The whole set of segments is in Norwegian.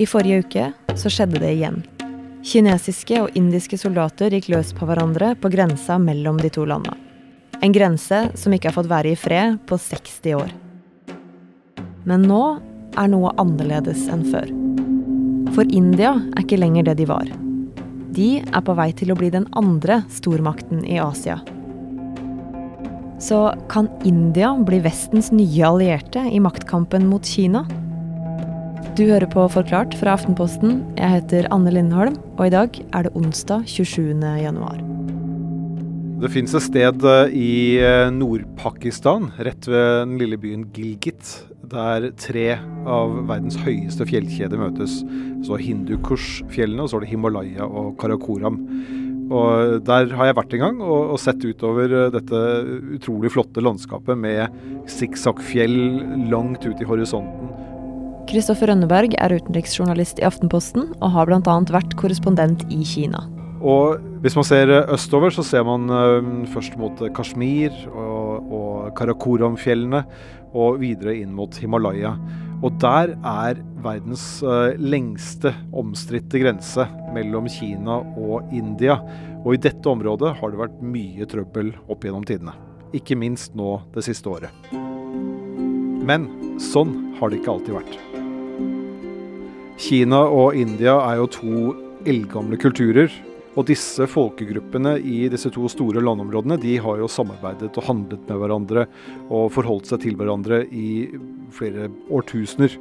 I forrige uke så skjedde det igjen. Kinesiske og indiske soldater gikk løs på hverandre på grensa mellom de to landa. En grense som ikke har fått være i fred på 60 år. Men nå er noe annerledes enn før. For India er ikke lenger det de var. De er på vei til å bli den andre stormakten i Asia. Så kan India bli Vestens nye allierte i maktkampen mot Kina? Du hører på Forklart fra Aftenposten. Jeg heter Anne Lindholm, og i dag er det onsdag 27. januar. Det fins et sted eh, i eh, Nord-Pakistan, rett ved den lille byen Gilgit, der tre av verdens høyeste fjellkjeder møtes. Så Hindukush-fjellene, og så er det Himalaya og Karakoram. Og Der har jeg vært en gang og, og sett utover eh, dette utrolig flotte landskapet med sikksakk-fjell langt ut i horisonten. Kristoffer Rønneberg er utenriksjournalist i Aftenposten og har bl.a. vært korrespondent i Kina. Og hvis man ser østover, så ser man uh, først mot Kashmir og, Karakoram-fjellene, og videre inn mot Himalaya. Og der er verdens lengste omstridte grense mellom Kina og India. Og i dette området har det vært mye trøbbel opp gjennom tidene. Ikke minst nå det siste året. Men sånn har det ikke alltid vært. Kina og India er jo to eldgamle kulturer. Og disse folkegruppene i disse to store landområdene de har jo samarbeidet og handlet med hverandre og forholdt seg til hverandre i flere årtusener.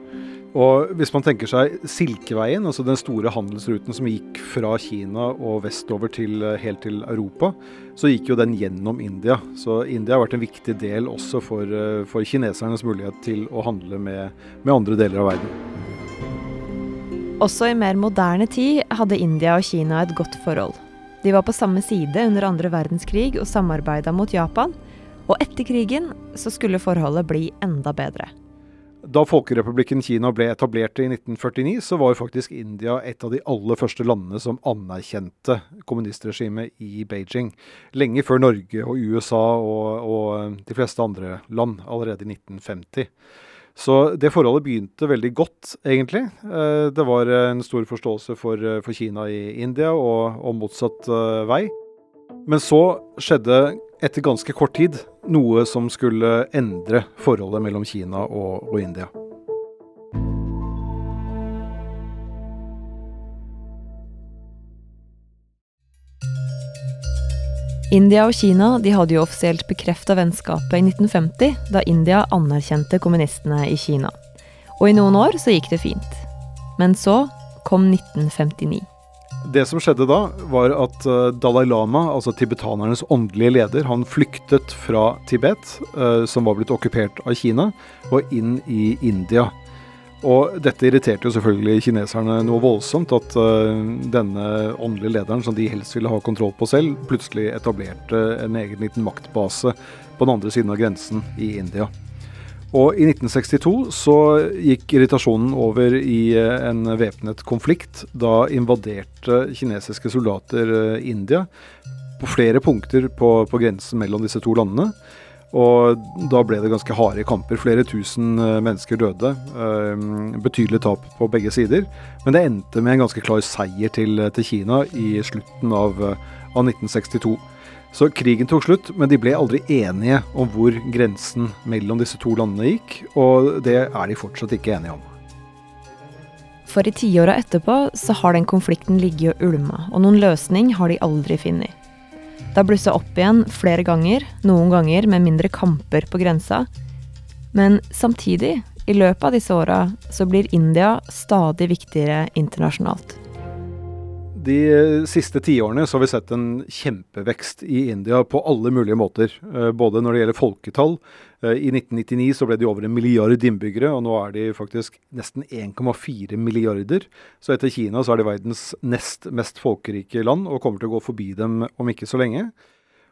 Og hvis man tenker seg Silkeveien, altså den store handelsruten som gikk fra Kina og vestover til, helt til Europa, så gikk jo den gjennom India. Så India har vært en viktig del også for, for kinesernes mulighet til å handle med, med andre deler av verden. Også i mer moderne tid hadde India og Kina et godt forhold. De var på samme side under andre verdenskrig og samarbeida mot Japan. Og etter krigen så skulle forholdet bli enda bedre. Da Folkerepublikken Kina ble etablert i 1949, så var faktisk India et av de aller første landene som anerkjente kommunistregimet i Beijing. Lenge før Norge og USA og, og de fleste andre land, allerede i 1950. Så det forholdet begynte veldig godt, egentlig. Eh, det var en stor forståelse for, eh, for Kina i India, og, og, motsatt eh, vei. Men så skjedde etter ganske kort tid noe som skulle endre forholdet mellom Kina og, og India. India og Kina de hadde jo offisielt bekrefta vennskapet i 1950, da India anerkjente kommunistene i Kina. Og i noen år så gikk det fint. Men så kom 1959. Det som skjedde da, var at eh, Dalai Lama, altså tibetanernes åndelige leder, han flyktet fra Tibet, eh, som var blitt okkupert av Kina, og inn i India. Og dette irriterte jo selvfølgelig kineserne noe voldsomt, at uh, denne åndelige lederen, som de helst ville ha kontroll på selv, plutselig etablerte en egen liten maktbase på den andre siden av grensen i India. Og i 1962 så gikk irritasjonen over i uh, en væpnet konflikt. Da invaderte kinesiske soldater uh, India på flere punkter på, på grensen mellom disse to landene. Og da ble det ganske harde kamper. Flere tusen eh, mennesker døde. Ehm, betydelig tap på begge sider. Men det endte med en ganske klar seier til, til Kina i slutten av, eh, av, 1962. Så krigen tok slutt, men de ble aldri enige om hvor grensen mellom disse to landene gikk. Og det er de fortsatt ikke enige om. For i tiåra etterpå så har den konflikten ligget og ulma, og noen løsning har de aldri funnet. Det har blussa opp igjen flere ganger, noen ganger med mindre kamper på grensa. Men samtidig, i løpet av disse åra, så blir India stadig viktigere internasjonalt. De siste tiårene har vi sett en kjempevekst i India på alle mulige måter. Eh, både når det gjelder folketall. Eh, I 1999 så ble de over en milliard innbyggere, og nå er de faktisk nesten 1,4 milliarder. Så etter Kina så er det verdens nest mest folkerike land, og kommer til å gå forbi dem om ikke så lenge.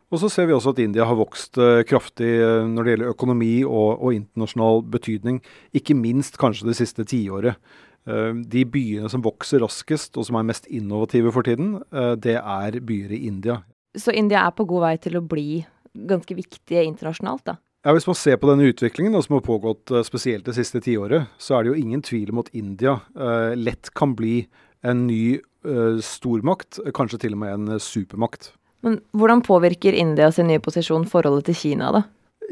Og så ser vi også at India har vokst kraftig når det gjelder økonomi og, og, internasjonal betydning. Ikke minst kanskje det siste tiåret. Eh, de byene som vokser raskest, og som er mest innovative for tiden, eh, det er byer i India. Så India er på god vei til å bli ganske viktige internasjonalt, da? Ja, Hvis man ser på denne utviklingen da, som har pågått uh, spesielt det siste tiåret, så er det jo ingen tvil om at India lett kan bli en ny stormakt, kanskje til og med en supermakt. Men Hvordan påvirker India sin nye posisjon forholdet til Kina, da?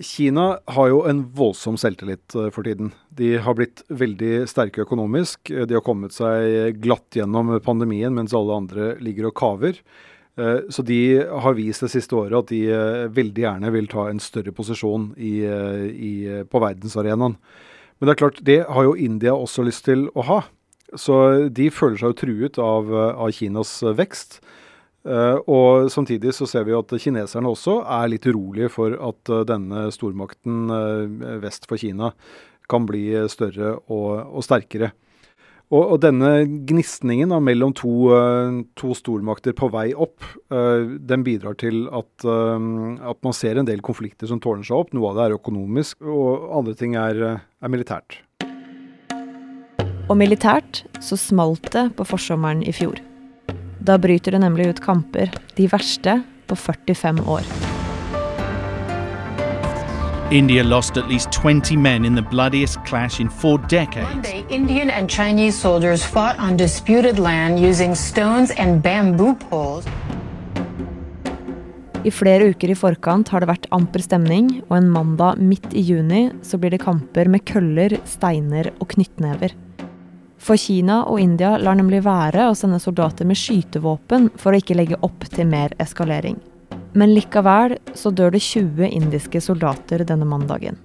Kina har jo en voldsom selvtillit for tiden. De har blitt veldig sterke økonomisk. De har kommet seg glatt gjennom pandemien mens alle andre ligger og kaver. Eh, så de har vist det siste året at de eh, veldig gjerne vil ta en større posisjon i, eh, i, på verdensarenaen. Men det er klart, det har jo India også lyst til å ha. Så de føler seg jo truet av, av Kinas vekst. Og samtidig så ser vi at kineserne også er litt urolige for at denne stormakten vest for Kina kan bli større og, og sterkere. Og, og, denne gnistningen da, mellom to, to, stormakter på vei opp, den bidrar til at, at, man ser en del konflikter som tårner seg opp. Noe av det er økonomisk, og andre ting er, er militært. Og militært så smalt det på forsommeren i fjor. Da bryter det nemlig ut kamper, de verste på 45 år. India lost at least 20 men in the bloodiest clash in four decades. Monday, Indian and Chinese soldiers fought on disputed land using stones and bamboo poles. I flere uker i forkant har det vært amper stemning, og en mandag midt i juni så blir det kamper med køller, steiner og knyttnever. For Kina og India lar nemlig være å sende soldater med skytevåpen for å ikke legge opp til mer eskalering. Men likevel så dør det 20 indiske soldater denne mandagen.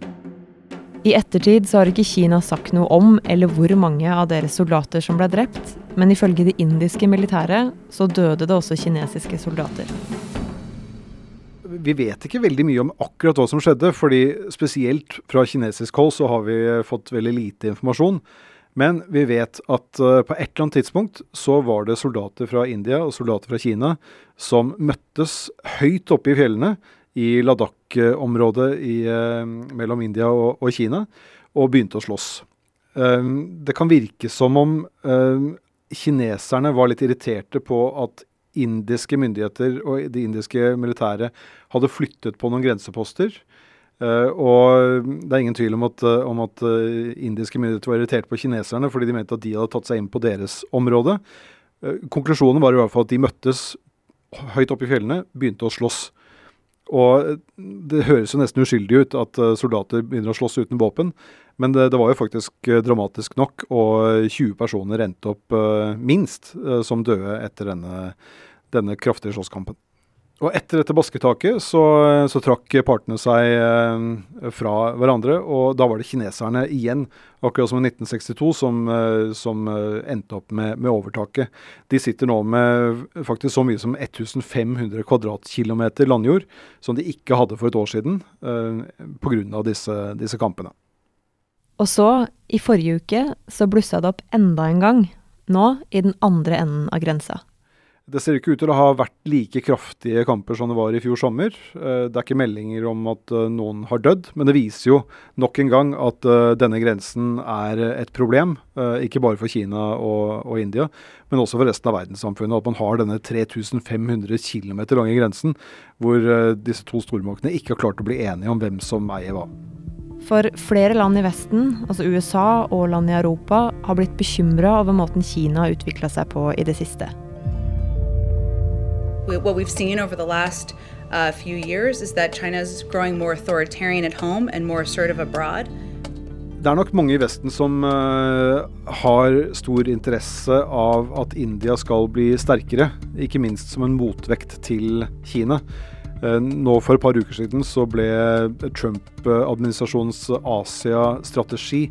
I ettertid så har ikke Kina sagt noe om eller hvor mange av deres soldater som ble drept, men ifølge det indiske militæret så døde det også kinesiske soldater. Vi vet ikke veldig mye om akkurat hva som skjedde, fordi spesielt fra kinesisk hold så har vi fått veldig lite informasjon. Men vi vet at uh, på et eller annet tidspunkt så var det soldater fra India og soldater fra Kina som møttes høyt oppe i fjellene i Ladakh-området uh, mellom India og, og, Kina, og begynte å slåss. Um, det kan virke som om kineserne var litt irriterte på at indiske myndigheter og det indiske militæret hadde flyttet på noen grenseposter. Uh, og det er ingen tvil om at, uh, om at uh, indiske myndigheter var irritert på kineserne fordi de mente at de hadde tatt seg inn på deres område. konklusjonen var i hvert fall at de møttes høyt oppe i fjellene, begynte å slåss. Og det høres jo nesten uskyldig ut at soldater begynner å slåss uten våpen, men det, det var jo faktisk dramatisk nok, og 20 personer endte opp minst som døde etter denne, denne kraftige slåsskampen. Og etter dette basketaket så, så, trakk partene seg eh, fra hverandre, og da var det kineserne igjen, akkurat som i 1962, som, eh, som eh, endte opp med, med, overtaket. De sitter nå med faktisk så mye som 1500 kvadratkilometer landjord, som de ikke hadde for et år siden, eh, pga. Disse, disse kampene. Og så, i forrige uke, så blussa det opp enda en gang. Nå i den andre enden av grensa. Det ser ikke ut til å ha vært like kraftige kamper som det var i fjor sommer. Eh, det er ikke meldinger om at eh, noen har dødd, men det viser jo nok en gang at eh, denne grensen er et problem. Ikke bare for Kina og, og India, men også for resten av verdenssamfunnet. At man har denne 3500 km lange grensen, hvor disse to stormaktene ikke har klart å bli enige om hvem som eier hva. For flere land i Vesten, altså USA og land i Europa, har blitt bekymra over måten Kina har utvikla seg på i det siste what we've seen over the last uh, few years is that China's growing more authoritarian at home and more assertive abroad. Det er nok mange i Vesten som uh, har stor interesse av at India skal bli sterkere, ikke minst som en motvekt til Kina. Uh, nå For et par uker siden så ble Trump-administrasjonens Asia-strategi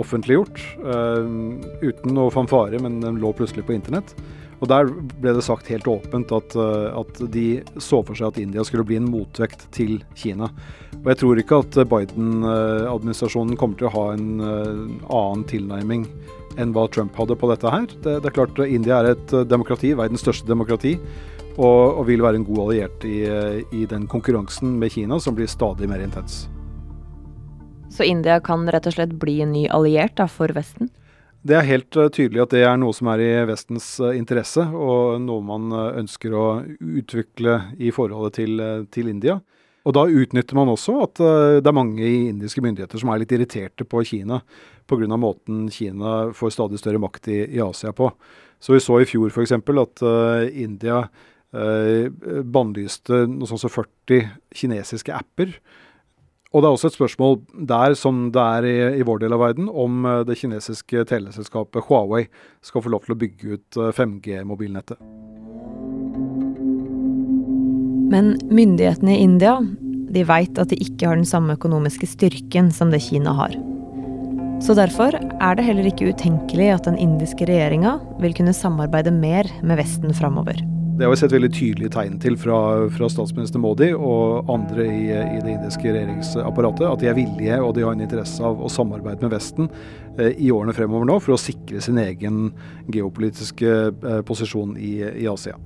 offentliggjort. Uh, uten noe fanfare, men den lå plutselig på internett. Og Der ble det sagt helt åpent at, eh, at, de så for seg at India skulle bli en motvekt til Kina. Og Jeg tror ikke at Biden-administrasjonen kommer til å ha en eh, annen tilnærming enn hva Trump hadde på dette her. Det, det er klart India er et demokrati, verdens største demokrati, og, og vil være en god alliert i, i den konkurransen med Kina som blir stadig mer intens. Så India kan rett og slett bli en ny alliert da, for Vesten? Det er helt uh, tydelig at det er noe som er i Vestens uh, interesse, og noe man uh, ønsker å utvikle i forholdet til, til, India. Og da utnytter man også at det er mange indiske myndigheter som er litt irriterte på Kina pga. måten Kina får stadig større makt i, i, Asia på. Så vi så i fjor f.eks. at uh, India uh, bannlyste noe sånt som 40 kinesiske apper. Og det er også et spørsmål der, som det er i, i vår del av verden, om det kinesiske teleselskapet Huawei skal få lov til å bygge ut 5G-mobilnettet. Men myndighetene i India de veit at de ikke har den samme økonomiske styrken som det Kina har. Så derfor er det heller ikke utenkelig at den indiske regjeringa vil kunne samarbeide mer med Vesten framover. Det har vi sett veldig tydelige tegn til fra, fra statsminister Modi og andre i, i, det indiske regjeringsapparatet. At de er villige og de har en interesse av å samarbeide med Vesten eh, i årene fremover nå for å sikre sin egen geopolitiske eh, posisjon i, i Asia.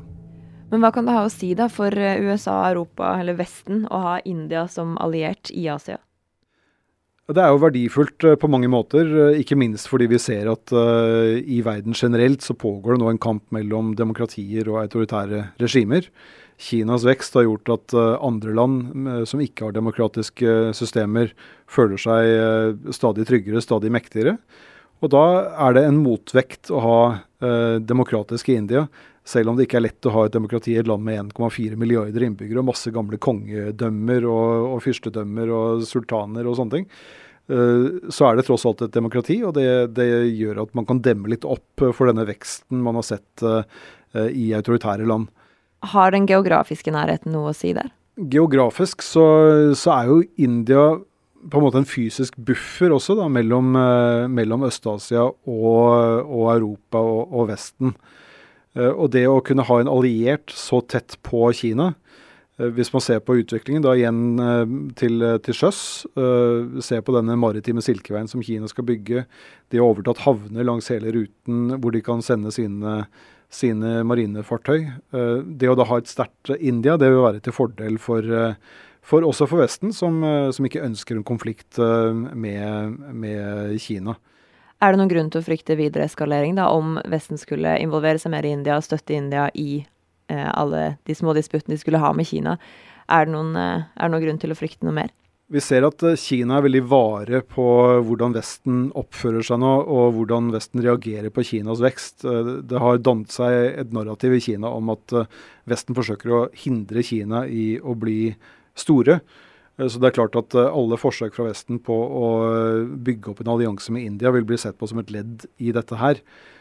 Men hva kan det ha å si da for eh, USA, Europa eller Vesten å ha India som alliert i Asia? Det er jo verdifullt eh, på mange måter, eh, ikke minst fordi vi ser at uh, i verden generelt så pågår det nå en kamp mellom demokratier og autoritære regimer. Kinas vekst har gjort at uh, andre land uh, som ikke har demokratiske systemer, føler seg stadig tryggere, stadig mektigere. Og da er det en motvekt å ha demokratisk i India selv om det ikke er lett å ha et demokrati i et land med 1,4 milliarder innbyggere og masse gamle kongedømmer og, og fyrstedømmer og sultaner og sånne ting, uh, så er det tross alt et demokrati. Og det, det, gjør at man kan demme litt opp for denne veksten man har sett uh, i autoritære land. Har den geografiske nærheten noe å si der? Geografisk så, så er jo India på en måte en fysisk buffer også da, mellom, uh, mellom Øst-Asia og, og, Europa og, og Vesten. Eh, og det å kunne ha en alliert så tett på Kina, eh, hvis man ser på utviklingen da igjen eh, til, til sjøs, ser på denne maritime silkeveien som Kina skal bygge, de har overtatt havner langs hele ruten hvor de kan sende sine, sine marinefartøy. Det å da ha et sterkt India, det vil være til fordel for, for også for Vesten, som, som, ikke ønsker en konflikt med, med Kina. Er det noen grunn til å frykte videre eskalering da, om Vesten skulle involvere seg mer i India og støtte India i eh, alle de små disputtene de skulle ha med Kina? Er det, noen, eh, er det noen grunn til å frykte noe mer? Vi ser at eh, Kina er veldig vare på hvordan Vesten oppfører seg nå, og hvordan Vesten reagerer på Kinas vekst. Eh, det har dannet seg et narrativ i Kina om at Vesten forsøker å hindre Kina i å bli store. Eh, så det er klart at eh, alle forsøk fra Vesten på å eh, bygge opp en allianse med India vil bli sett på som et ledd i dette her.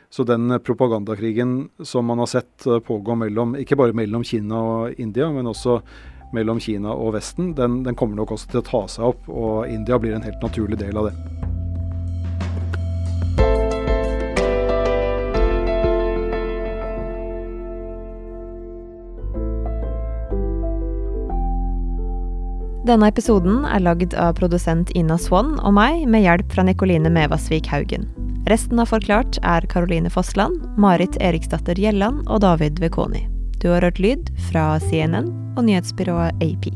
Så den propagandakrigen som man har sett pågå mellom, ikke bare mellom Kina og India, men også mellom Kina og Vesten, den, den kommer nok også til å ta seg opp. Og India blir en helt naturlig del av det. Denne episoden er lagd av produsent Ina Swann og meg, med hjelp fra Nikoline Mevasvik Haugen. Resten av Forklart er Caroline Fossland, Marit Eriksdatter Gjelland og David Vekoni. Du har hørt lyd fra CNN og nyhetsbyrået AP.